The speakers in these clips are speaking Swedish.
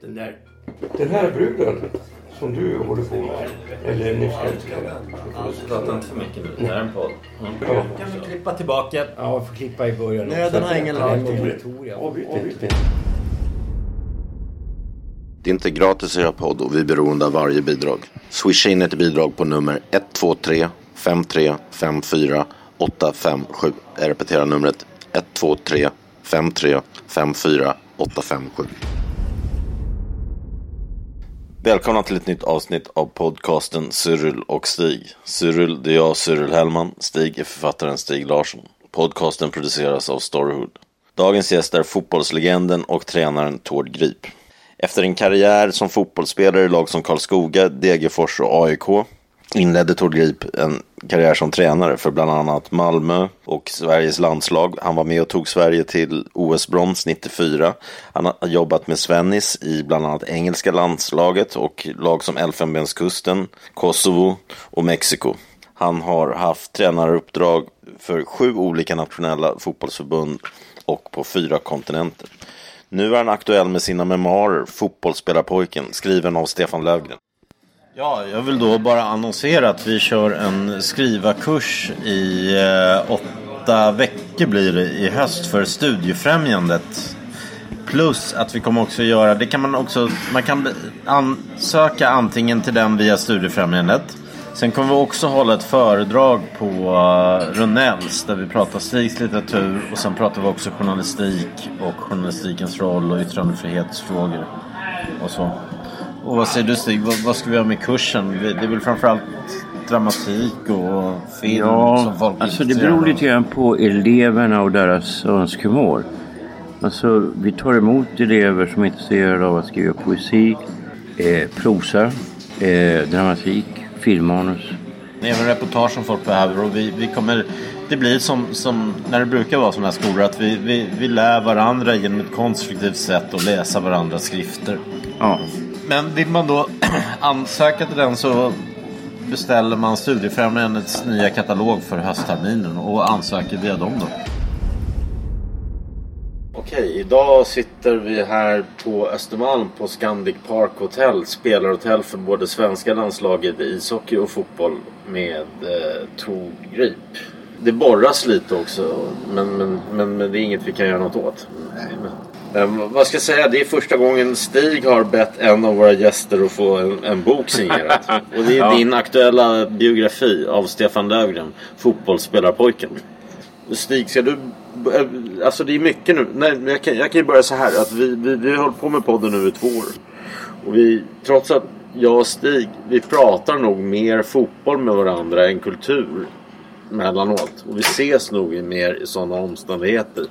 Den där... Den här bruden som du håller på med. Eller ni förälskade. Prata inte för mycket nu. Det här är en podd. Ja. Kan vi klippa tillbaka? Ja, jag får klippa i början. Nöden har ingen lag. Det är inte gratis att göra podd och vi är beroende av varje bidrag. Swisha in ett bidrag på nummer 123 5354 857. Jag repeterar numret 123 53 54 857. Välkomna till ett nytt avsnitt av podcasten Cyril och Stig. Cyril, det är jag, Cyril Hellman. Stig är författaren Stig Larsson. Podcasten produceras av Storyhood. Dagens gäst är fotbollslegenden och tränaren Tord Grip. Efter en karriär som fotbollsspelare i lag som Karlskoga, Degerfors och AIK inledde Tord Grip en karriär som tränare för bland annat Malmö och Sveriges landslag. Han var med och tog Sverige till OS-brons 94. Han har jobbat med Svennis i bland annat engelska landslaget och lag som Elfenbenskusten, Kosovo och Mexiko. Han har haft tränaruppdrag för sju olika nationella fotbollsförbund och på fyra kontinenter. Nu är han aktuell med sina memoarer Fotbollsspelarpojken, skriven av Stefan Löfgren. Ja, jag vill då bara annonsera att vi kör en skrivarkurs i eh, åtta veckor blir det i höst för Studiefrämjandet. Plus att vi kommer också göra, det kan man också, man kan ansöka antingen till den via Studiefrämjandet. Sen kommer vi också hålla ett föredrag på eh, uh, Runnells där vi pratar Stigs litteratur och sen pratar vi också journalistik och journalistikens roll och yttrandefrihetsfrågor och så. Och vad säger du Stig, vad, vad ska vi göra med kursen? Det är väl framförallt dramatik och film Ja, som folk är alltså det beror lite grann på eleverna och deras önskemål. Alltså vi tar emot elever som är intresserade av att skriva poesi, eh, prosa, eh, dramatik, filmmanus. Även reportage som folk behöver och vi, vi kommer Det blir som, som när det brukar vara sådana här skolor att vi, vi, vi lär varandra genom ett konstruktivt sätt att läsa varandras skrifter. Ja, Men vill man då ansöka till den så beställer man Studiefrämjandets nya katalog för höstterminen och ansöker via dem då. Okej, idag sitter vi här på Östermalm på Scandic Park Hotel, spelarhotell för både svenska landslaget i ishockey och fotboll med eh, Tord Grip. Det borras lite också, men, men, men, men det är inget vi kan göra något åt. Nej, men... Ehm, vad ska jag säga? Det är första gången Stig har bett en av våra gäster att få en, en bok signerad. Och det är Ja. din aktuella biografi av Stefan Löfgren, Fotbollsspelarpojken. Stig, ska du... eh, Alltså det är mycket nu. Nej, jag, kan, jag kan ju börja så här. Att vi, vi, vi har hållit på med podden nu i två år. Och vi, trots att jag och Stig, vi pratar nog mer fotboll med varandra än kultur mellanåt. Och vi ses nog i mer i sådana omständigheter.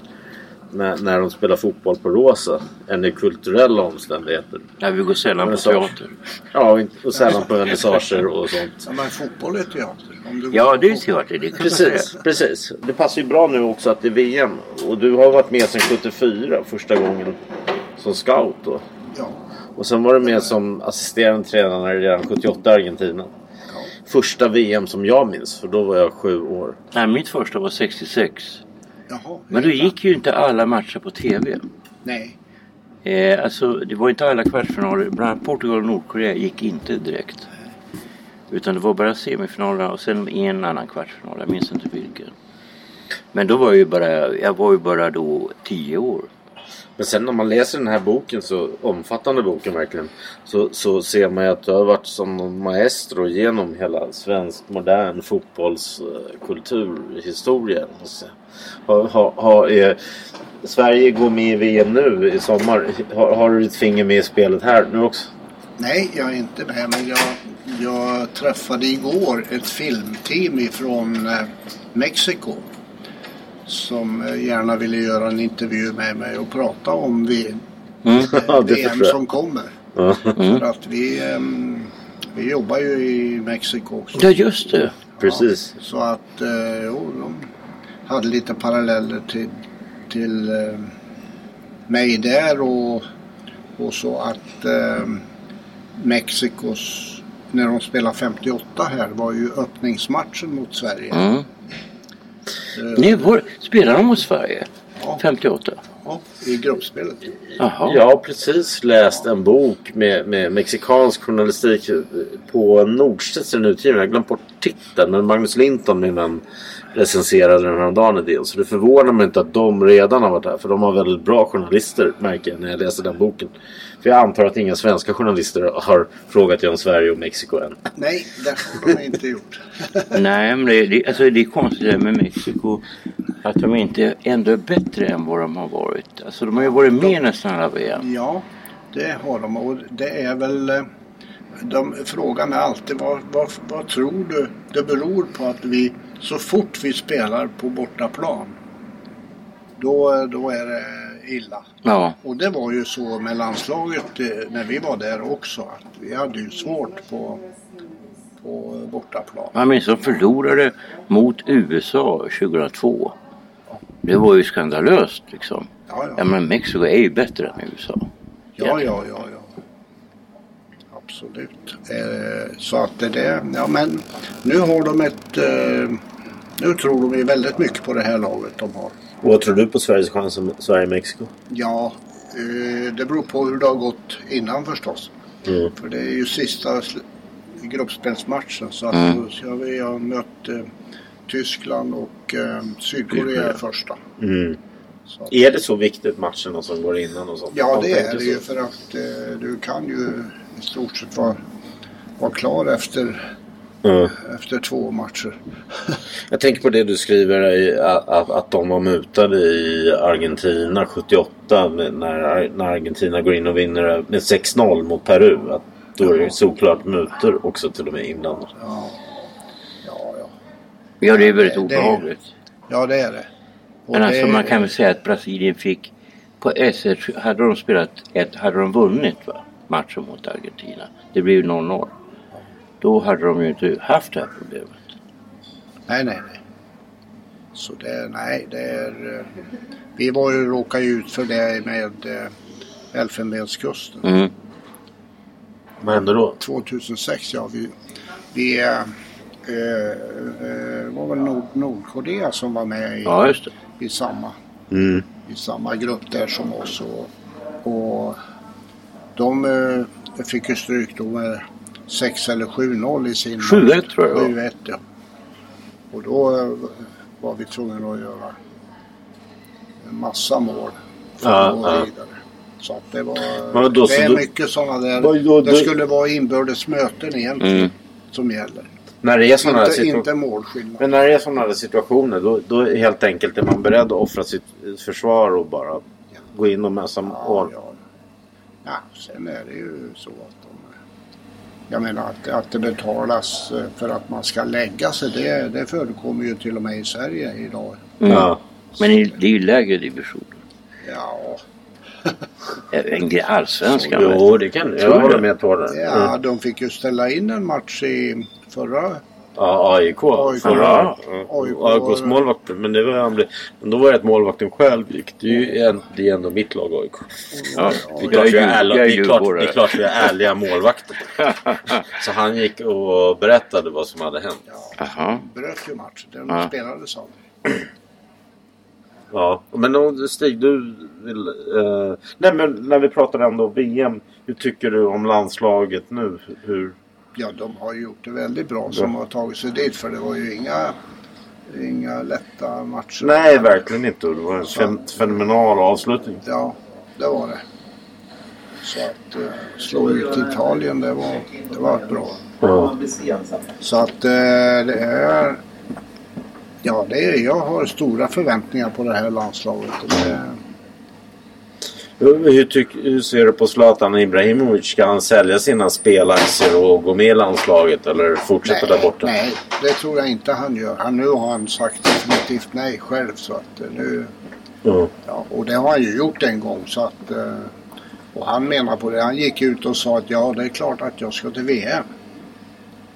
När, när de spelar fotboll på Rosa. Än i kulturella omständigheter. ja vi går sällan på teater. Ja, och, sällan på vernissager och sånt. Ja, men fotboll är teater. Om du Ja, det är teater, det kan man Precis, säga. precis. Det passar ju bra nu också att det är VM. Och du har varit med sedan 74 första gången som scout då. Ja, Och sen var du med som assisterande tränare redan 78 i Argentina. Första VM som jag minns, för då var jag sju år. Nej, mitt första var 66. Jaha. Men då gick ju inte alla matcher på TV. Nej, Eh, alltså, det var inte alla kvartsfinaler. Bland annat Portugal och Nordkorea gick inte direkt. Utan det var bara semifinalerna och sen en annan kvartsfinal. Jag minns inte vilken. Men då var jag ju bara, jag var ju bara då 10 år. Men sen när man läser den här boken, så omfattande boken verkligen. Så, så ser man ju att du har varit som maestro genom hela svensk modern fotbollskulturhistoria. Har, har, har, är, Sverige går med i VM nu i sommar. Har, har du ditt finger med i spelet här nu också? nej jag är inte med. Men jag, jag träffade igår ett filmteam ifrån eh, Mexiko som eh, gärna ville göra en intervju med mig och prata om v- Mm. Ja, det VM som kommer. Ja. För att vi, ehm, vi jobbar ju i Mexiko också. Ja, just det. Precis. Så att eh, jo, de hade lite paralleller till, till eh, mig där och, och så att eh, Mexikos, när de spelade 58 här, var ju öppningsmatchen mot Sverige. Mm. Eh, Ni var, spelade de mot Sverige? Ja. 58? ja, I gruppspelet. Jaha. Jag har precis läst en bok med, med mexikansk journalistik på Nordstedts utgivning. Jag har glömt bort titeln. Men Magnus Linton, min vän, recenserade den här dagen en del. Så det förvånar mig inte att de redan har varit här. För de har väldigt bra journalister märker jag när jag läser den boken. För jag antar att inga svenska journalister har frågat om Sverige och Mexiko än. Nej, det har de inte gjort. Nej, men det, det, alltså det är konstigt det med Mexiko. Att de inte ändå är bättre än vad de har varit. Alltså de har ju varit med nästan alla VM. Ja, det har de och det är väl... eh, De frågar mig alltid vad, vad, vad tror du det beror på att vi så fort vi spelar på bortaplan då, då är det illa. Ja. Och det var ju så med landslaget eh, när vi var där också. Att vi hade ju svårt på, på bortaplan. Man minns de förlorade mot USA 2002. Det var ju skandalöst liksom. Ja, Ja men Mexiko är ju bättre än USA. Ja, ja, ja. Absolut. Eh, så att det där, ja men nu har de ett, eh, nu tror de ju väldigt mycket på det här laget de har. Och vad tror du på Sveriges chans som Sverige-Mexiko? Ja, eh, det beror på hur det har gått innan förstås. Mm. För det är ju sista gruppspelsmatchen så att Mm. ska vi ha mött eh, Tyskland och eh, Sydkorea Sydkorea. första. Mm. Så Är det så viktigt matcherna som går innan och sånt? ja, det är det så. ju för att eh, du kan ju i stort sett vara, vara klar efter Mm. efter två matcher. Jag tänker på det du skriver att, att, att de var mutade i Argentina 78 med- när, när Argentina går in och vinner med 6-0 mot Peru. Att då är det såklart mutor också till och med inblandat. Ja, ja, ja. Ja det är väldigt Det- det- obehagligt. ja det är det. Och Men alltså det- man kan väl säga att Brasilien fick på S1 hade de spelat ett, hade de vunnit va? Matchen mot Argentina. Det blev ju 0-0. Då hade de ju inte haft det här problemet. Nej, nej, nej. Så det, nej, det är... eh, Vi var ju råkade ju ut för det med eh, Elfenbenskusten. Mm. Vad hände då? 2006, ja. Vi, vi eh, eh, var väl Nord, Nordkorea som var med i, Ja just det. i, samma, Mm. i samma grupp där som oss. Och, och de eh, fick ju stryk då med 6 eller 7-0 i sin 7-1 tror jag det var. 7-1 ja. Och då eh, var vi tvungna att göra en massa mål för Ja, att gå ja. vidare. Så att det var... Men då- det är då- mycket sådana där... Vad- då- det då- skulle vara inbördes möten egentligen Mm. som gäller. När det är sådana Inte, inte målskillnad. Men när det är sådana här situationer då, då helt enkelt är man beredd att offra sitt försvar och bara gå in och mössa Ja, mål. ja. Ja, sen är det ju så att de... Jag menar att, att det betalas eh, för att man ska lägga sig. Det, det förekommer ju till och med i Sverige idag. Mm. Ja. Men i- det är ju lägre divisioner. Ja, Även i allsvenskan. Jo, det kan jag du? med på det. ja Mm. de fick ju ställa in en match i förra... Ja, AIK. AIK. Förra, Ja. AIK. AIKs målvakt. Men det var, han blev- men då var det att målvakten själv gick. Det är ju en, det är ändå mitt lag AIK. Ja, Det är klart vi är ju- ärliga- jag är det är klart- djurgårdare. det är klart vi är ärliga målvakter. Så han gick och berättade vad som hade hänt. Jaha. Bröt ju matchen. Den Ja. spelades aldrig. Ja, men Stig, du vill... Eh, nej, men när vi pratar ändå VM. Hur tycker du om landslaget nu? Hur, Ja, de har gjort det väldigt bra som har tagit sig dit. För det var ju inga, inga lätta matcher. nej, verkligen inte. Det var en Så fenomenal avslutning. Ja, det var det. Så att eh, slå ut Italien, det var, det var bra. Ja. Så att eh, det är... Ja, det är, jag har stora förväntningar på det här landslaget. Det, Hur, tyck, hur ser du på Zlatan Ibrahimovic? Ska han sälja sina spelaktier och gå med i landslaget eller fortsätta där borta? Nej, det tror jag inte han gör. Han, nu har han sagt definitivt nej själv. Så att eh, nu, Ja. ja, och det har han ju gjort en gång. Så att, eh, och han menar på det. Han gick ut och sa att ja, det är klart att jag ska till VM.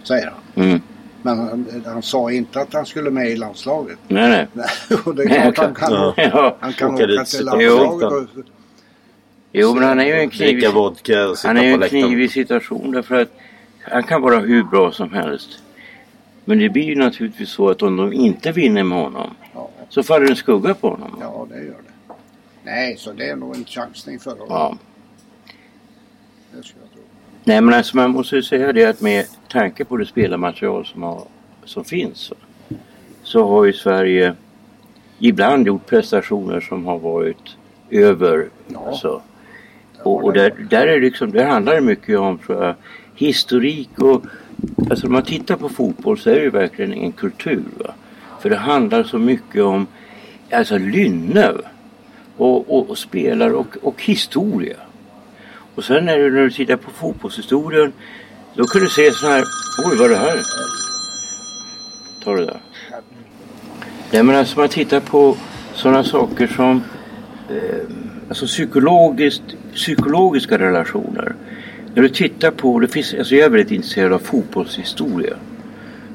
Säger han. Mm. Men han, han sa inte att han skulle med i landslaget. Nej, nej. Nej, och det är Nej, klart han kan, Ja. Han kan Åka till landslaget. Och, Jo, men han är ju en knivig, han är en knivig situation därför att han kan vara hur bra som helst. Men det blir ju naturligtvis så att om de inte vinner med honom ja, så faller en skugga på honom. ja, det gör det. Nej, så det är nog en chansning för honom. Ja. Det ska jag tro. Nej men alltså man måste ju säga det att med tanke på det spelarmaterial som, har, som finns så, så har ju Sverige ibland gjort prestationer som har varit över. Ja. Alltså. Och, och där, där, är det liksom, där handlar det mycket om tror jag, historik och alltså om man tittar på fotboll så är det ju verkligen en kultur. Va? För det handlar så mycket om alltså lynne och, och, och spelare och, och historia. Och sen är det när du tittar på fotbollshistorien då kan du se så här, oj vad är det här? Ta det där. Nej men alltså man tittar på sådana saker som eh, alltså psykologiskt, psykologiska relationer. När du tittar på, det finns, alltså jag är väldigt intresserad av fotbollshistoria.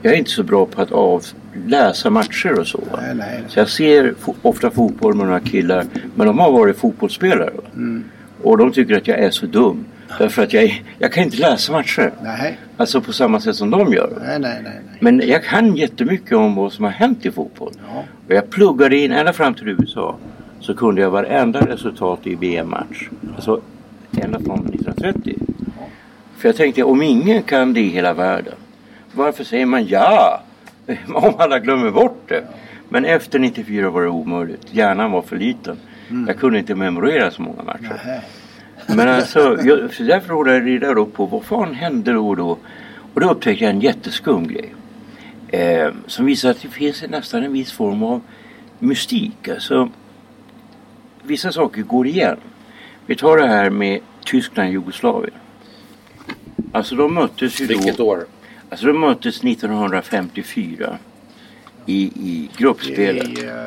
Jag är inte så bra på att av, läsa matcher och så. Nej, nej. Så jag ser ofta fotboll med några killar, men de har varit fotbollsspelare. Va? Mm. Och de tycker att jag är så dum. Därför att jag, jag kan inte läsa matcher. Nej, Alltså på samma sätt som de gör. nej, nej, nej. nej. Men jag kan jättemycket om vad som har hänt i fotboll. Ja. Och jag pluggade in ända fram till USA. Så kunde jag varenda resultat i VM-match. Alltså ända från 1930. För jag tänkte om ingen kan det i hela världen. Varför säger man ja? Om alla glömmer bort det. Men efter 94 var det omöjligt. Hjärnan var för liten. Jag kunde inte memorera så många matcher. Men alltså, jag, så därför håller jag då på vad fan hände då och då. Och då upptäckte jag en jätteskum grej. Eh, som visar att det finns nästan en viss form av mystik. Alltså, vissa saker går igen. Vi tar det här med Tyskland och Jugoslavien. Alltså de möttes ju Vilket då. år? Alltså de möttes 1954. I, i gruppspelet. I, eh,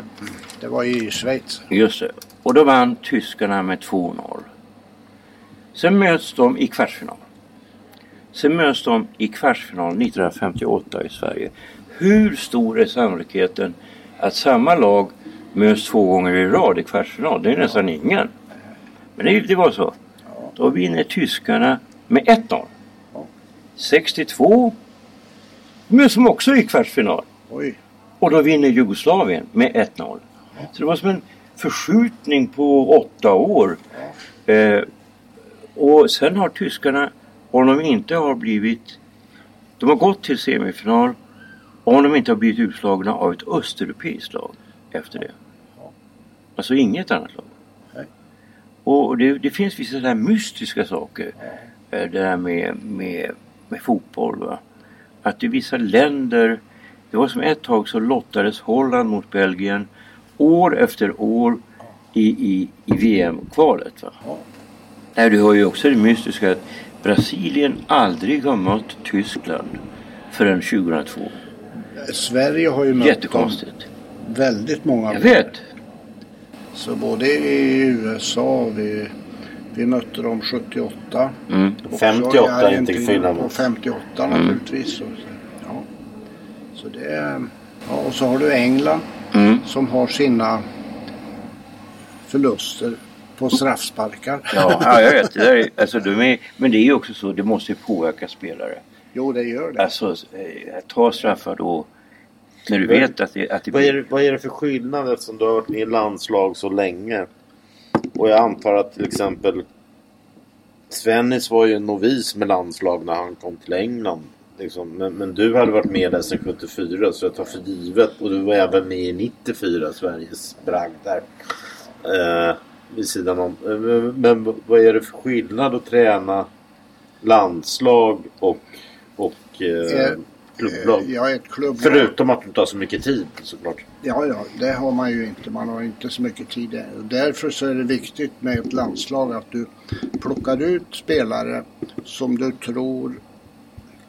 det var i Schweiz. Just det. Och då vann tyskarna med 2-0. Sen möts de i kvartsfinal. Sen möts de i kvartsfinal 1958 i Sverige. Hur stor är sannolikheten att samma lag möts två gånger i rad i kvartsfinal? Det är nästan ingen. Men det, det var så. Då vinner tyskarna med 1-0. 62 möts de också i kvartsfinal. Oj. Och då vinner Jugoslavien med 1-0. Så det var som en förskjutning på åtta år. Eh, och sen har tyskarna, om de inte har blivit... De har gått till semifinal om de inte har blivit utslagna av ett östeuropeiskt lag efter det. Alltså inget annat lag. Nej. Och det, det finns vissa sådana mystiska saker. eh, Det där med, med, med fotboll. Va? Att i vissa länder det var som ett tag så lottades Holland mot Belgien år efter år i, i, i VM-kvalet. Va? Nej, du har ju också det mystiska att Brasilien aldrig har mött Tyskland förrän 2002. Sverige har ju mött dem Jättekonstigt. Väldigt många Jag vet. Så både i USA, vi, vi mötte dem 78. Mm. också 58 i är inte skillnad Och mot. 58 Mm. naturligtvis. Och, ja. Så det är, ja, och så har du England Mm. som har sina förluster på straffsparkar. Ja, ja, jag vet. Det är, alltså, de är, men det är ju också så, det måste ju påverka spelare. Jo, det gör det. Alltså, eh, ta straffar då när du vet att det, att det Vad är, det, vad är det för skillnad eftersom du har varit med i landslag så länge? Och jag antar att till exempel Svennis var ju en novis med landslag när han kom till England. Liksom. Men, men du hade varit med där sedan 74 så jag tar för givet. Och du var även med i 94, Sveriges bragd där. Eh, vid sidan om. Men, men vad är det för skillnad att träna landslag och, och eh, Eh, klubblag. Eh, Ja, ett klubblag. Förutom att det tar så mycket tid såklart. Ja, ja, det har man ju inte. Man har inte så mycket tid. där. Därför så är det viktigt med ett landslag att du plockar ut spelare som du tror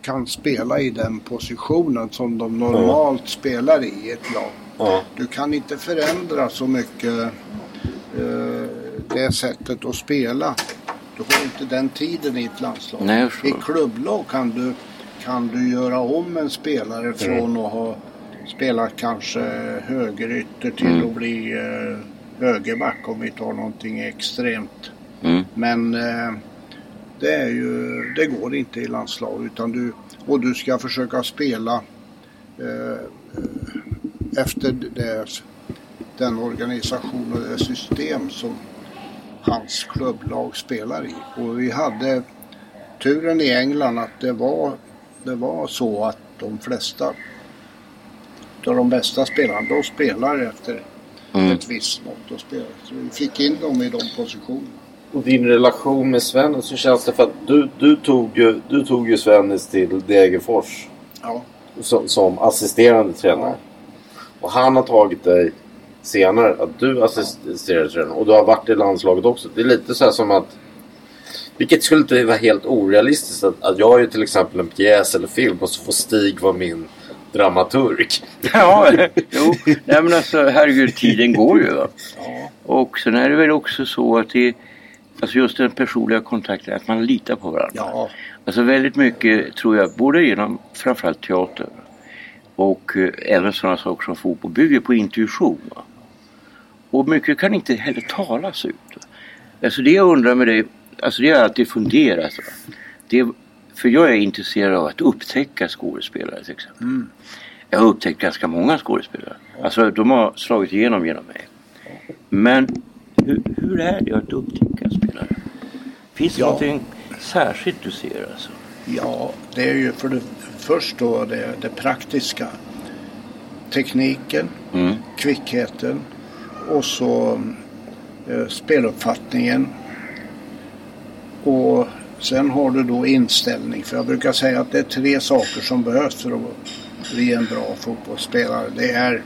kan spela i den positionen som de normalt spelar i ett lag. Ja. Du kan inte förändra så mycket eh, det sättet att spela. Du har inte den tiden i ett landslag. Nej, I klubblag kan du, kan du göra om en spelare från att ha spelat kanske högerytter till Mm. att bli eh, högerback om vi tar någonting extremt. Mm. Men eh, det, är ju, det går inte i landslag utan du, och du ska försöka spela eh, efter det, den organisation och det system som hans klubblag spelar i. Och vi hade turen i England att det var, det var så att de flesta av de bästa spelarna, de spelar efter Mm. ett visst mått att spela. Så vi fick in dem i de positionerna. Och din relation med Svennis, hur känns det? För att du, du, tog, ju, du tog ju Svennis till Degerfors Ja, som, som assisterande tränare. Och han har tagit dig senare att du assisterade tränare. Och du har varit i landslaget också. Det är lite så här som att vilket skulle inte vara helt orealistiskt att, att jag är till exempel en pjäs eller film och så får Stig vara min dramaturg. Ja, jo. Nej men alltså herregud, tiden går ju. Va? ja, Och sen är det väl också så att det Alltså just den personliga kontakten, att man litar på varandra. ja, Alltså väldigt mycket tror jag, både genom framförallt teater och eh, även sådana saker som fotboll, bygger på intuition. Va? Och mycket kan inte heller talas ut. Alltså det jag undrar med dig, alltså det jag alltid funderat. Va? Det, för jag är intresserad av att upptäcka skådespelare till exempel. Jag har upptäckt ganska många skådespelare. Alltså de har slagit igenom genom mig. Men hur, hur är det att upptäcka spelare? Finns det Ja. någonting särskilt du ser alltså? ja, det är ju för det först då det, det praktiska. Tekniken, Mm. kvickheten och så eh, speluppfattningen. Och sen har du då inställning. För jag brukar säga att det är tre saker som behövs för att bli en bra fotbollsspelare. Det är,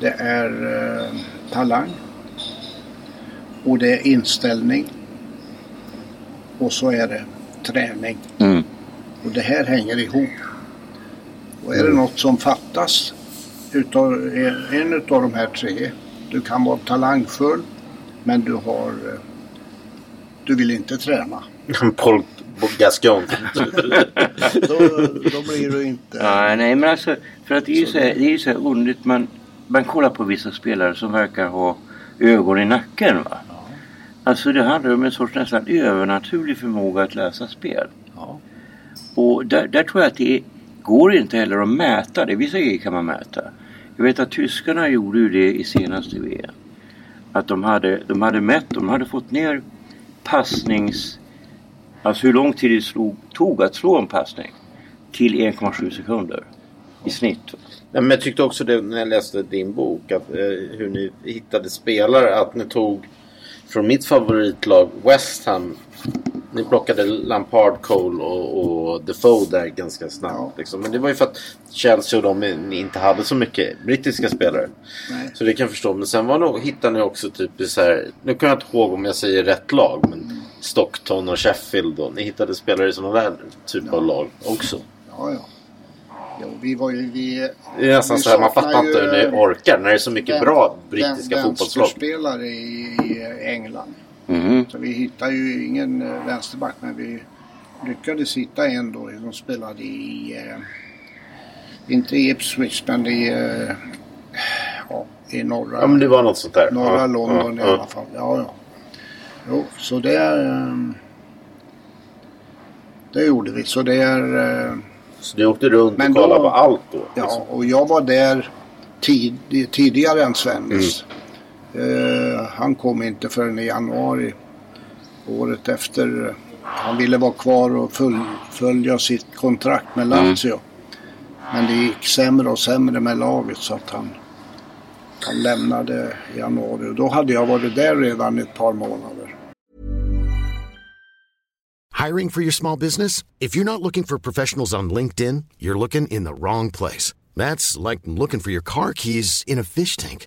det är eh, talang. Och det är inställning. Och så är det träning. Mm. Och det här hänger ihop. Och är det något som fattas utav en, en utav de här tre. Du kan vara talangfull men du har eh, du vill inte träna. Paul Gascon. Då, då blir du inte... Ja, nej men alltså för att det är ju så här, det är ju så här underligt man, man kollar på vissa spelare som verkar ha ögon i nacken va. Alltså det handlar om en sorts nästan övernaturlig förmåga att läsa spel. Ja. Och där, där tror jag att det går inte heller att mäta det. Vissa grejer kan man mäta. Jag vet att tyskarna gjorde ju det i senaste VM. Att de hade, de hade mätt, de hade fått ner passnings... Alltså hur lång tid det slog, tog att slå en passning. Till 1,7 sekunder. I snitt. Men jag tyckte också det när jag läste din bok. Att, eh, hur ni hittade spelare. Att ni tog från mitt favoritlag West Ham. Ni plockade Lampard, Cole och, och Defoe där ganska snabbt. Ja. Liksom. Men det var ju för att Chelsea och de ni inte hade så mycket brittiska spelare. Nej. Så det kan jag förstå. Men sen var nog, hittade ni också typ så här. Nu kan jag inte ihåg om jag säger rätt lag. Men Stockton och Sheffield. Och, ni hittade spelare i sådana där typ av lag också. Ja, ja. Jo, vi var ju... Vi, Det är nästan så här, man fattar inte hur ni orkar när det är så mycket vän- bra brittiska vän- fotbollslag. Vänsterspelare i, i England. Mhm. Så vi hittade ju ingen eh, vänsterback men vi lyckades hitta en då som spelade i, eh, inte i Ipswich men i, eh, ja, i norra, Ja men det var något sånt där. norra ja, London ja, i alla fall. Ja, ja. Jo, så det, eh, det gjorde vi. Så det är, eh, Så du åkte runt Men och kollade då- på allt då? liksom? ja, och jag var där tid, tidigare än Svennis. Eh, han kom inte förrän i januari året efter. Han ville vara kvar och fullfölja sitt kontrakt med Lazio. Men det gick sämre och sämre med laget så att han, han lämnade i januari. Och då hade jag varit där redan ett par månader. Hiring for your small business? If you're not looking for professionals on LinkedIn, you're looking in the wrong place. That's like looking for your car keys in a fish tank.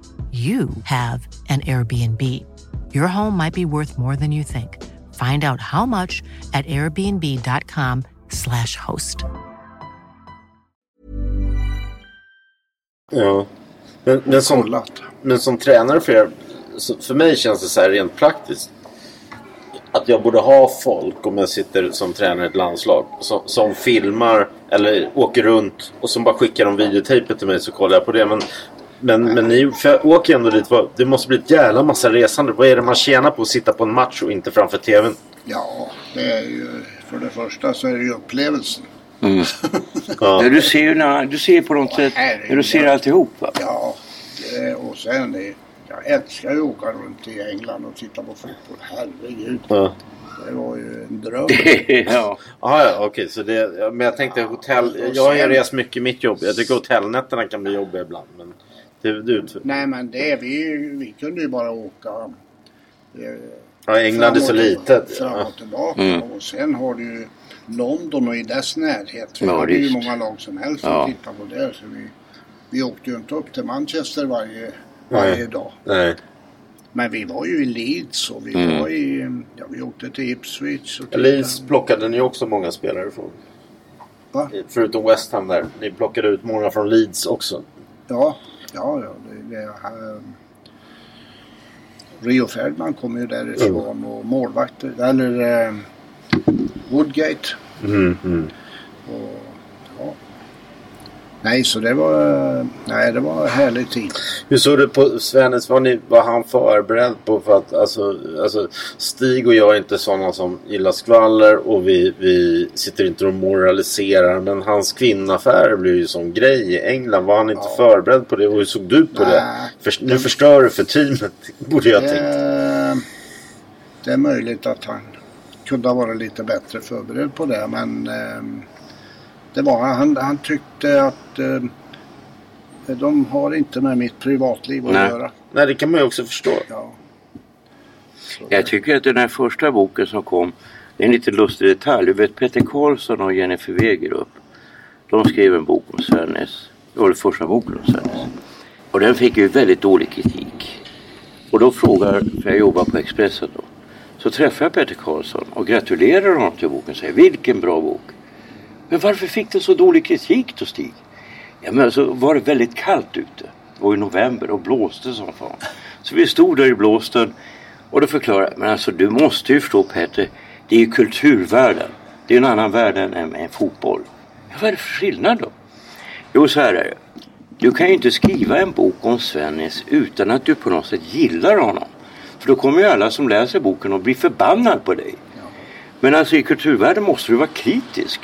you have an Airbnb. Your home might be worth more than you think. Find out how much at airbnb.com/slash host. Ja. Men, men, som, men som tränare för er, för mig känns det så här rent praktiskt. Att jag borde ha folk om jag sitter som tränare i ett landslag. Som, som filmar eller åker runt och som bara skickar de videotejper till mig så kollar jag på det. Men, men, men ni för åker ändå dit. Det måste bli ett jävla massa resande. Vad är det man tjänar på att sitta på en match och inte framför TVn? Ja, det är ju för det första så är det ju upplevelsen. Ja. Ja, du ser ju när, du ser på något sätt när du ser alltihop va? Ja, det, och sen det, jag älskar ju att åka runt i England och titta på fotboll. Herregud. Ja. Det var ju en dröm. ja. Ah, ja, okej. Så det, ja, men jag tänkte hotell... Jag har ju rest mycket i mitt jobb. Jag tycker hotellnätterna kan bli jobbiga ibland. Men det, det, Nej men det, vi, vi kunde ju bara åka. eh, ja, England är så litet. Fram och tillbaka. Mm. Och sen har du ju London och i dess närhet. Vi Ja, hade ju visst. många lag som helst Ja. att titta på där. Så vi, vi åkte ju inte upp till Manchester varje, varje dag. Nej. Men vi var ju i Leeds och vi Mm. var i... Ja, vi åkte till Ipswich och tittade. Leeds plockade ni också många spelare ifrån. Va? Förutom West Ham där. Ni plockade ut många från Leeds också. Ja, ja, ja. Det, det, här, Rio Ferdinand kom ju därifrån och målvakter, eller eh, Woodgate. Mm, mm. Och. Nej, så det var, nej, det var en härlig tid. Hur såg du på Svennis? Var, ni, var han förberedd på för att alltså, alltså Stig och jag är inte sådana som gillar skvaller och vi, vi sitter inte och moraliserar. Men hans kvinnaffärer blev ju som grej i England. Var han inte Ja. förberedd på det? Och hur såg du på det? Nej. För, nu förstör du för teamet. Borde jag tänkt. Det, det är möjligt att han kunde ha varit lite bättre förberedd på det, men eh, det var han. Han tyckte att eh, de har inte med mitt privatliv att Nej. göra. Nej, det kan man ju också förstå. Ja. Så Jag tycker att den här första boken som kom, det är en lite lustig detalj. Du vet Peter Karlsson och Jennifer Wegerup. De skrev en bok om Svennis. Det var den första boken om Svennis. Och den fick ju väldigt dålig kritik. Och då frågar, för jag jobbar på Expressen då. Så träffar jag Peter Karlsson och gratulerar honom till boken och säger vilken bra bok. Men varför fick den så dålig kritik då Stig? Ja men alltså var det väldigt kallt ute. Det var i november och blåste som fan. Så vi stod där i blåsten och då förklarade men alltså du måste ju förstå Peter, det är ju kulturvärlden. Det är en annan värld än, än, fotboll. Ja, vad är det för skillnad då? Jo, så här är det. Du kan ju inte skriva en bok om Svennis utan att du på något sätt gillar honom. För då kommer ju alla som läser boken att bli förbannad på dig. Men alltså i kulturvärlden måste du vara kritisk.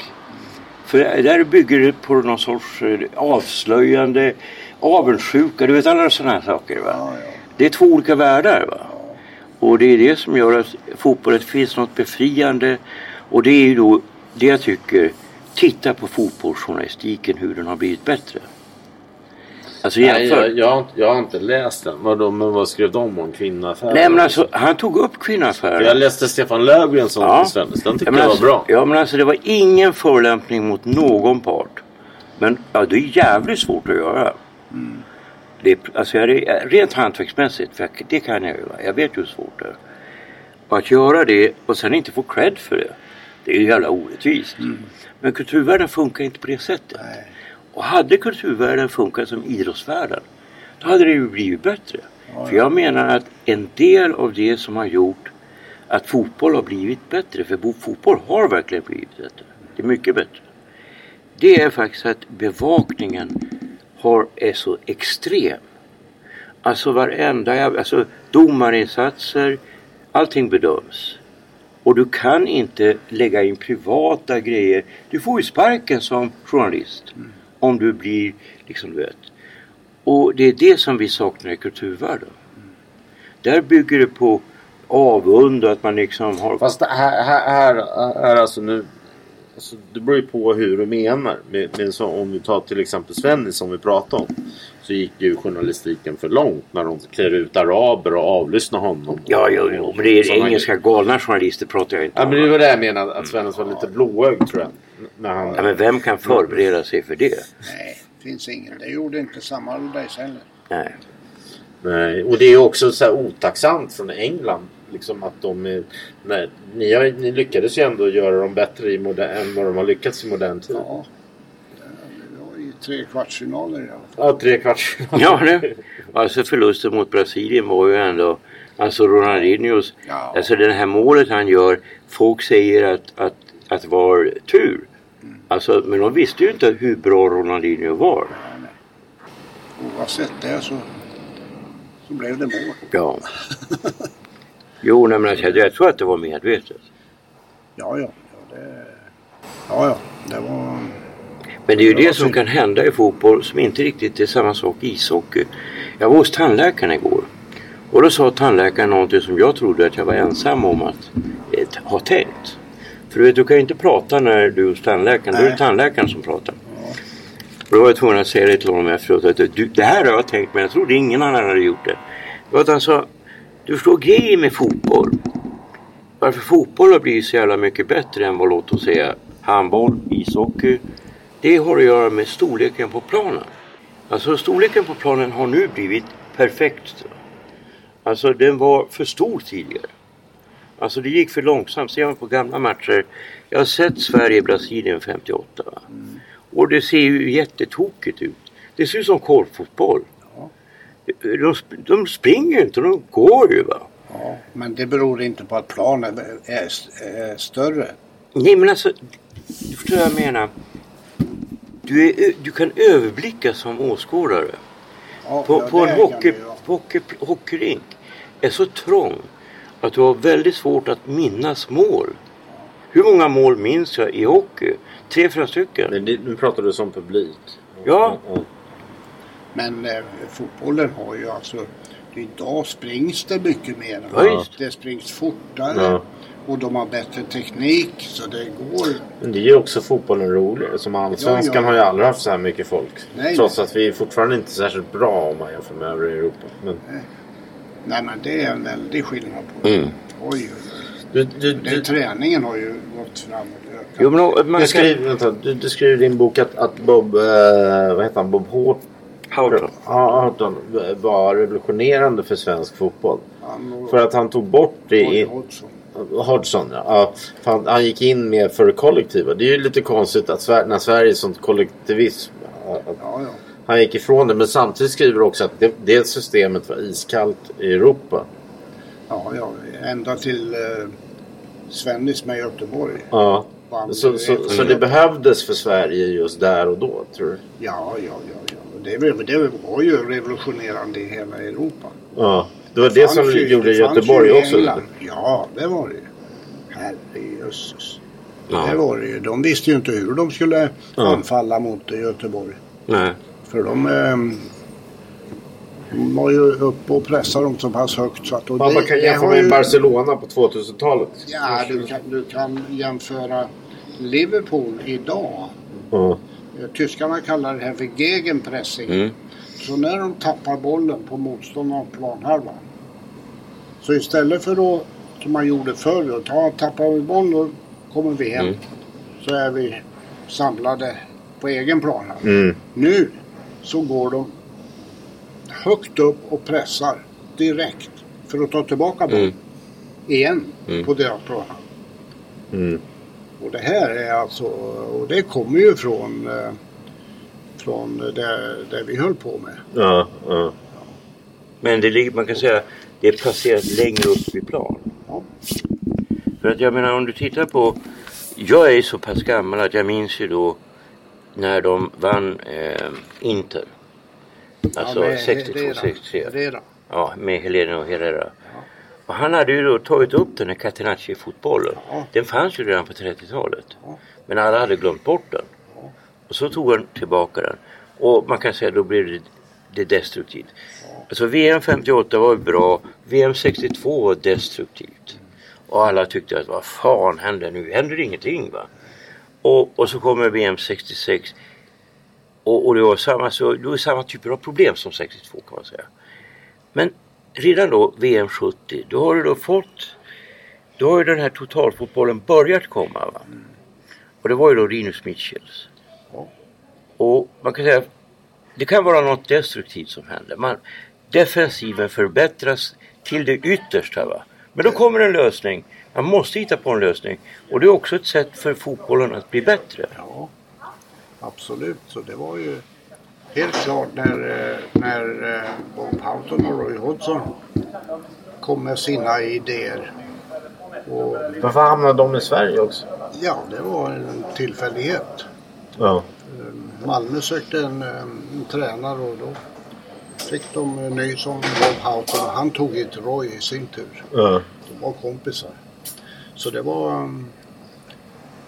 För där bygger det på någon sorts eh, avslöjande, avundsjuka, du vet alla sådana här saker. Va? Ja, ja. Det är två olika världar. Va? Och det är det som gör att fotbollen finns något befriande. Och det är ju då det jag tycker, titta på fotbollsjournalistiken hur den har blivit bättre. Alltså Nej, jag, jag, har inte- jag har inte läst den. Vadå, men vad skrev de om kvinnoaffärer? Nej men alltså han tog upp För kvinnoaffärer. Jag läste Stefan Löfgrens som Ja. ja. Svennis. Den tyckte men jag var alltså, bra. Ja men alltså det var ingen förolämpning mot någon part. Men ja, det är jävligt svårt att göra. Det är, alltså jag rent hantverksmässigt, för jag, det kan jag ju. Jag vet ju hur svårt det är. Och att göra det och sen inte få cred för det. Det är ju jävla orättvist. Men kulturvärlden funkar inte på det sättet. Och hade kulturvärlden funkat som idrottsvärlden. Då hade det ju blivit bättre. För jag menar att en del av det som har gjort att fotboll har blivit bättre, för bo- fotboll har verkligen blivit bättre. Det är mycket bättre. Det är faktiskt att bevakningen har, är så extrem. Alltså varenda, alltså domarinsatser, allting bedöms. Och du kan inte lägga in privata grejer. Du får ju sparken som journalist. Om du blir, liksom du vet. Och det är det som vi saknar i kulturvärlden. Där bygger det på avund och att man liksom har... Fast det här, här, här, här alltså nu. Alltså, det beror ju på hur du menar. Men, men så, om vi tar till exempel Svennis som vi pratade om. Så gick ju journalistiken för långt när de klär ut araber och avlyssnar honom. Ja, jo, jo, men det är Sådana engelska galna journalister pratar jag inte Ja, om. men det var det jag menade. Att Svennis var lite blåögd tror jag. När han... Ja, men vem kan förbereda sig för det? Nej, finns ingen. Det gjorde inte samma Allardyce heller. Nej. Nej, och det är ju också så här otacksamt från England. Liksom att de är, nej, ni, har, ni lyckades ju ändå göra dem bättre i modern, än vad de har lyckats i modern tid. Ja, det tre kvartsfinaler i alla fall. Ja, tre kvarts. Ja, det. Alltså förlusten mot Brasilien var ju ändå... Alltså Ronaldinhos... Ja. Alltså det här målet han gör. Folk säger att, att, att var tur. Alltså, men de visste ju inte hur bra Ronaldinho var. Oavsett det så, så blev det mål. Ja. Jo, nej, men alltså, jag tror att det var medvetet. Ja, ja. Ja, det, ja, ja, det var... Men det är ju Det som kan hända i fotboll som inte riktigt är samma sak i ishockey. Jag var hos tandläkaren igår. Och då sa tandläkaren någonting som jag trodde att jag var ensam om att eh, ha tänkt. För du vet, du kan ju inte prata när du är hos tandläkaren. Då är det Nej. tandläkaren som pratar. Och då var jag tvungen att säga det till honom efteråt. Att du, det här har jag tänkt men jag trodde ingen annan hade gjort det. Var att han sa, du förstår grejen med fotboll. Varför fotboll har blivit så jävla mycket bättre än vad låt oss säga handboll, ishockey. Det har att göra med storleken på planen. Alltså storleken på planen har nu blivit perfekt. Alltså den var för stor tidigare. Alltså det gick för långsamt. Ser man på gamla matcher. Jag har sett Sverige-Brasilien 58. Va? Och det ser ju jättetokigt ut. Det ser ut som korpfotboll. De, sp- de springer inte, de går ju va. Ja, men det beror inte på att planen är, är, är större. Nej men alltså, du förstår vad jag menar. Du, är, du kan överblicka som åskådare. Ja, På, ja, på en hockey, hockey, hockeyrink är så trång att du har väldigt svårt att minnas mål. Hur många mål minns jag i hockey? Tre, fyra stycken. Men det, nu pratar du som publik. Ja. Men eh, fotbollen har ju alltså... Idag springs det mycket mer. Ja. Det springs fortare. Ja. Och de har bättre teknik så det går. Men det är ju också fotbollen roligare. Som allsvenskan Ja, ja. har ju aldrig haft så här mycket folk. Nej, Trots nej. att vi är fortfarande inte särskilt bra om man jämför med övriga Europa. Men Nej men det är en väldig skillnad på det. Mm. Oj, du, du, Det, du, träningen har ju gått framåt. Jo, men man du, kan... skriver, vänta, du, du skriver i din bok att, att Bob, eh, vad heter han, Bob Hort, Houghton. ja, Houghton var revolutionerande för svensk fotboll. Han För att han tog bort det i... Hodgson. Hodgson, ja. han, han gick in med för det kollektiva. Det är ju lite konstigt att Sverige, när Sverige är sånt kollektivism. Att Ja, han gick ifrån det. Men samtidigt skriver också att det, det systemet var iskallt i Europa. Ja, ja. Ända till eh, Svennis med Göteborg. Ja. Vann Så, så, så det behövdes för Sverige just där och då, tror du? Ja, ja, ja. ja. Det, var- det var ju revolutionerande i hela Europa. Ja. Det var det som ju- gjorde det Göteborg också. England. Ja, det var det ju. Herrejösses. Ja. Det var det ju. De visste ju inte hur de skulle Ja. anfalla mot Göteborg. Nej. För de, eh, de var ju uppe och pressade dem så pass högt så att... Man, man kan det jämföra med ju- Barcelona på 2000-talet. Ja, du kan, du kan jämföra Liverpool idag. Eh, Tyskarna kallar det här för gegenpressing. Mm. Så när de tappar bollen på motståndarens planhalva. Så istället för att, som man gjorde förr, ta, tappar vi boll och kommer vi hem. Mm. Så är vi samlade på egen planhalva. Mm. Nu så går de högt upp och pressar direkt för att ta tillbaka bollen. Mm. Igen Mm. på deras planhalva. Mm. Och det här är alltså, och det kommer ju från, eh, från det, det vi höll på med. Ja, ja. Men det ligger, man kan säga det är placerat längre upp i plan. För att jag menar om du tittar på Jag är så pass gammal att jag minns ju då när de vann eh, Inter. Alltså med 62-63. Herrera. Ja, med Helena och Herrera. Och han hade ju då tagit upp den här Catenacci-fotbollen. Den fanns ju redan på 30-talet. Men alla hade glömt bort den. Och så tog han tillbaka den. Och man kan säga då blev det, det destruktivt. Alltså VM 58 var ju bra. VM 62 var destruktivt. Och alla tyckte att vad fan händer nu? Händer ingenting va? Och, och så kommer VM 66. Och, och det, var samma, så, det var samma typer av problem som 62 kan man säga. Men redan då VM 70 då har du då fått då har ju den här totalfotbollen börjat komma. Va? Och det var ju då Rinus Mitchells. Och man kan säga det kan vara något destruktivt som händer. Man, defensiven förbättras till det yttersta. Va? Men då kommer en lösning. Man måste hitta på en lösning. Och det är också ett sätt för fotbollen att bli bättre. Ja, absolut. Så det var ju helt klart när, eh, när eh, Bob Houghton och Roy Hodgson kom med sina idéer. Och Varför hamnade de i Sverige också? ja, det var en tillfällighet. Ja. Malmö sökte en, eh, en tränare och då fick de en ny som Bob Houghton och han tog ett Roy i sin tur. ja. De var kompisar. Så det var... um,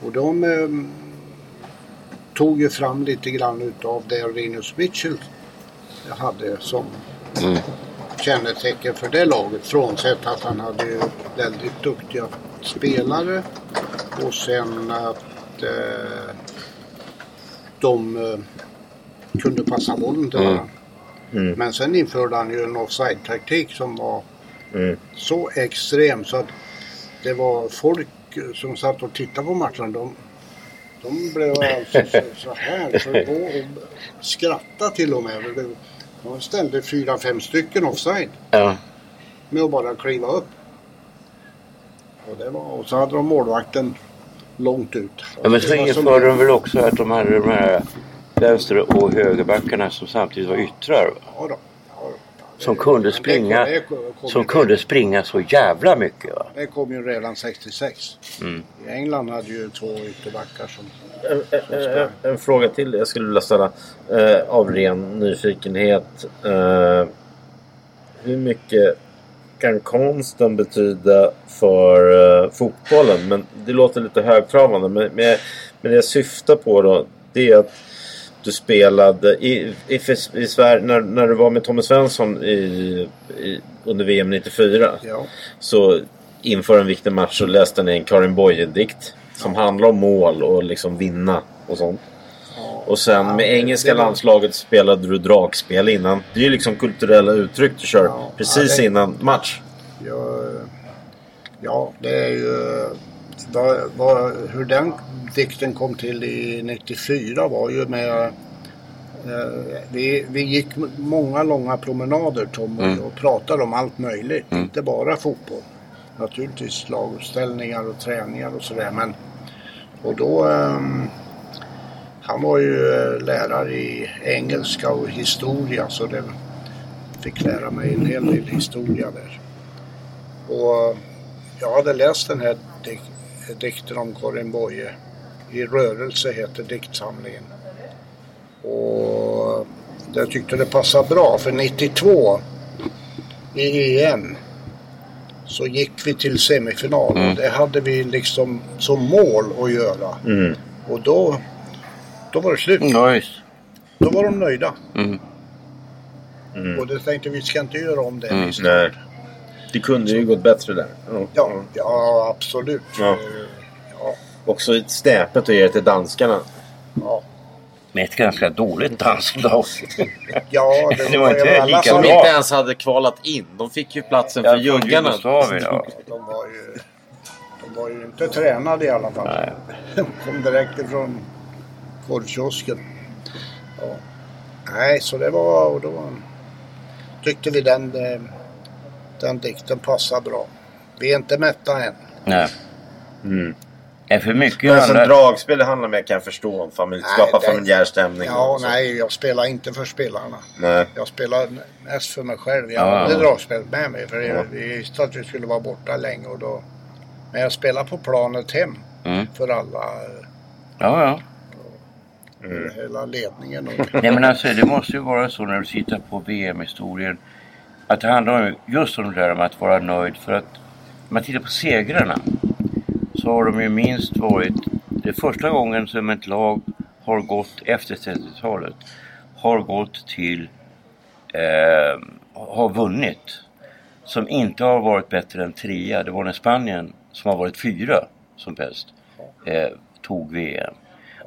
Och de um, tog ju fram lite grann utav det Rinus Mitchell hade som kännetecken för det laget. Frånsett att han hade ju väldigt duktiga spelare och sen att eh, de eh, kunde passa bollen till varandra. Men sen införde han ju en offside-taktik som var så extrem så att det var folk som satt och tittade på matchen. De, de blev alltså så, så här skrattade till och med. De ställde fyra, fem stycken offside Ja. med att bara kliva upp. Och, det var, och så hade de målvakten långt ut. Ja, men så införde de väl också att de hade de här vänster och högerbackarna som samtidigt var yttrar. Ja, då. Ja, då. Som kunde Men det springa, kom- det kom- som kunde springa så jävla mycket. Va? Det kom ju redan 66. Mm. I England hade ju två ytterbackar som... En, en, en, en fråga till jag skulle vilja ställa eh, av ren nyfikenhet. Eh, hur mycket kan konsten betyda för eh, fotbollen? Men det låter lite högtravande. Men, men, men det jag syftar på då det är att du spelade i, i, i Sverige när, när du var med Tommy Svensson i, i, under VM 94. Ja. Så inför en viktig match så läste ni en Karin Boye-dikt. Som handlar om mål och liksom vinna och sånt. Och sen Ja, med engelska var- landslaget spelade du dragspel innan. Det är ju liksom kulturella uttryck du kör Ja, precis det- innan match. Ja, ja, det är ju... Vad, vad, hur den dikten kom till i 94 var ju med... Eh, vi, vi gick många långa promenader Tom och jag och pratade om allt möjligt. Inte bara fotboll. Naturligtvis laguppställningar och träningar och sådär men... Och då... ehm, han var ju eh, lärare i engelska och historia så det fick lära mig en hel del historia där. Och jag hade läst den här dik- dikten om Karin Boye. I rörelse heter diktsamlingen. Och jag tyckte det passade bra för 92 i EM så gick vi till semifinal och det hade vi liksom som mål att göra. Mm. Och då, då var det slut. Ja, just. Då var de nöjda. Mm. Mm. Och då tänkte vi ska inte göra om det Mm. misstaget. Nej. Det kunde ju gått bättre där. Ja. Ja, ja absolut. Ja. Eh, ja, Också ett snäpet att ge det till danskarna. ja. Med ett ganska dåligt danslag. Ja, Det var inte lika som- Som bra. inte ens hade kvalat in. De fick ju platsen för juggarna. Ja. De var ju, de var ju inte tränade i alla fall. Nej. De kom direkt ifrån korvkiosken. Ja. Nej, så det var... Och då tyckte vi den, eh, den dikten passade bra. Vi är inte mätta än. Nej. Mm. är för mycket Men som handlar... dragspel det handlar mer kan jag förstå om familj, skapa det- familjär stämning. Ja, nej, jag spelar inte för spelarna. Nej. Jag spelar mest för mig själv. Jag Ja, hade ja. dragspelet med mig för Ja. jag visste att vi skulle vara borta länge. Och då... Men jag spelar på planet hem Mm. för alla, Ja, ja. Mm. hela ledningen. Och... Nej men alltså det måste ju vara så när du tittar på VM-historien. Att det handlar om just om det där med att vara nöjd. För att om man tittar på segrarna. Så har de ju minst varit. Det första gången som ett lag har gått efter 30-talet. Har gått till. Eh, har vunnit. Som inte har varit bättre än trea. Det var när Spanien som har varit fyra som bäst. Eh, tog VM.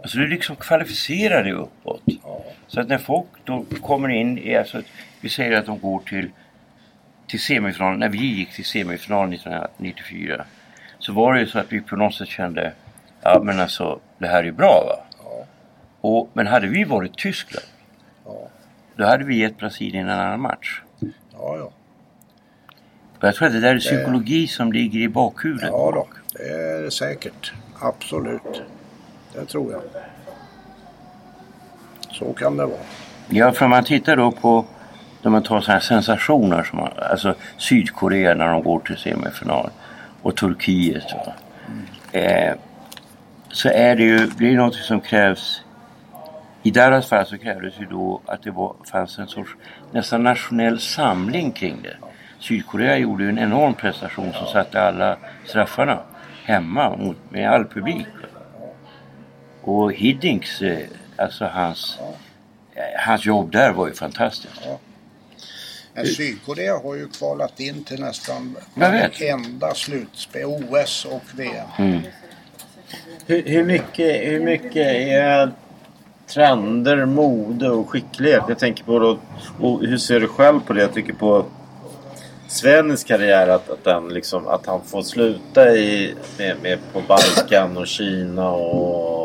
Alltså du liksom kvalificerar dig uppåt. Så att när folk då kommer in i, alltså, vi säger att de går till, till semifinal, när vi gick till semifinal 1994. Så var det ju så att vi på något sätt kände, ja men alltså det här är bra va. Och, men hade vi varit Tyskland, Ja, då hade vi gett Brasilien en annan match. ja, ja. Och jag tror att det där är psykologi som ligger i bakhuvudet. ja då, det är det säkert. Absolut. Det tror jag. Så kan det vara. Ja, för om man tittar då på när man tar sådana här sensationer som alltså Sydkorea när de går till semifinal och Turkiet. Va? Eh, så är det ju, det är något som krävs i deras fall så krävdes ju då att det var, fanns en sorts nästan nationell samling kring det. Sydkorea gjorde ju en enorm prestation som satte alla straffarna hemma mot, med all publik. Och Hiddings, eh, alltså hans, eh, hans jobb där var ju fantastiskt. Men Sydkorea har ju kvalat in till nästan varenda slutspel, OS och VM. Mm. Hur, hur, mycket, hur mycket är trender, mode och skicklighet? Jag tänker på då, och hur ser du själv på det? Jag tycker på Svens karriär att, att, den liksom, att han får sluta i, med, med på Balkan och Kina och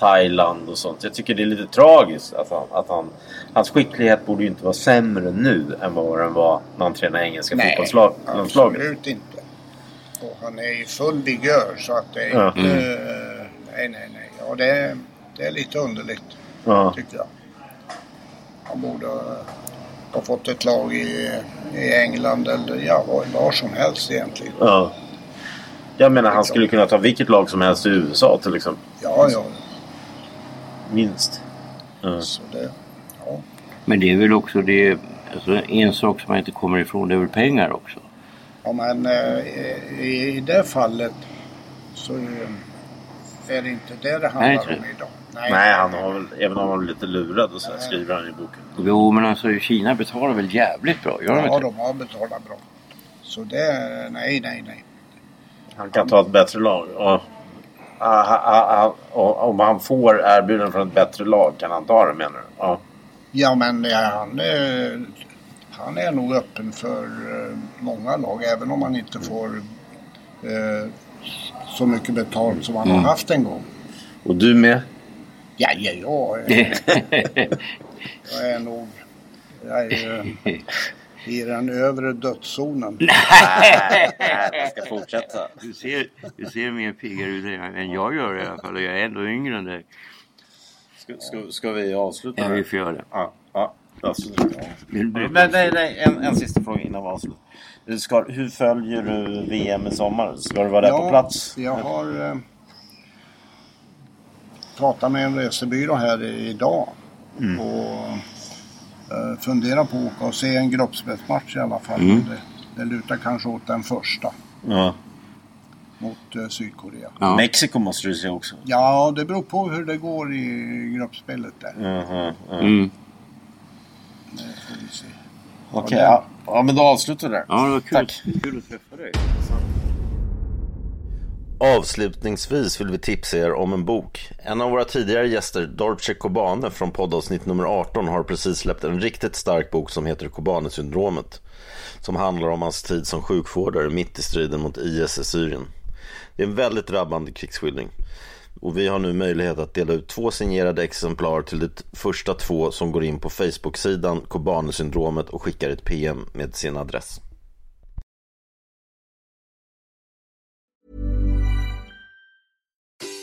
Thailand och sånt. Jag tycker det är lite tragiskt att han, att han hans skicklighet borde ju inte vara sämre nu än vad den var när han tränade engelska fotbollslag- landslaget. absolut inte. Och han är i full vigör så att det är Ja. inte... Nej, nej, nej. Ja, det, är- det är lite underligt Ja. tycker jag. Han borde ha fått ett lag i, i England eller ja, var, var som helst egentligen. Ja. Jag menar han skulle kunna ta vilket lag som helst i USA till exempel. Ja, ja. Minst. Ja. Så det, ja. Men det är väl också det, alltså en sak som man inte kommer ifrån det är väl pengar också. Ja, men eh, i, i det fallet så är det inte det det Nej, handlar inte om idag. Nej, han har väl, även om han var lite lurad och så här, skriver han i boken. Jo men alltså Kina betalar väl jävligt bra, gör de Ja, inte? de har betalat bra. Så det, nej, nej, nej. Han kan ta ett bättre lag. Och, om han får erbjudande från ett bättre lag kan han ta det menar du? Ja. Ja, men ja, han, är, han är nog öppen för eh, många lag, även om han inte får eh, så mycket betalt som han Mm. har haft en gång. Och du med? Ja, ja, jag, är- jag är nog jag är, eh, i den övre dödszonen. Jag ska fortsätta. Du ser, du ser mer piggare ut än jag gör i alla fall och jag är ändå yngre än dig. Ska, ska, ska vi avsluta? Ja, vi får göra det. Ja, ja, absolut. Men nej, nej, en, en sista fråga innan vi avslutar. Du Ska, hur följer du VM i sommar? Ska du vara där på plats? Jag har eh, pratat med en resebyrå här idag. Mm. Och eh, funderar på att åka och se en gruppspelsmatch i alla fall. Mm. Det, det lutar kanske åt den första Ja. mot eh, Sydkorea. Ja. Mexiko måste du se också. Ja, det beror på hur det går i gruppspelet där. Ja. Mm. Det får vi se. Okej, ja. ja men då avslutar vi där. Ja, det var kul, Tack. kul att träffa dig. Avslutningsvis vill vi tipsa er om en bok. En av våra tidigare gäster, Dorce Kobane från poddavsnitt nummer 18 har precis släppt en riktigt stark bok som heter Kobane-syndromet. Som handlar om hans tid som sjukvårdare mitt i striden mot IS i Syrien. Det är en väldigt drabbande krigsskildring. Och vi har nu möjlighet att dela ut två signerade exemplar till de första två som går in på Facebook-sidan Kobane-syndromet och skickar ett PM med sin adress.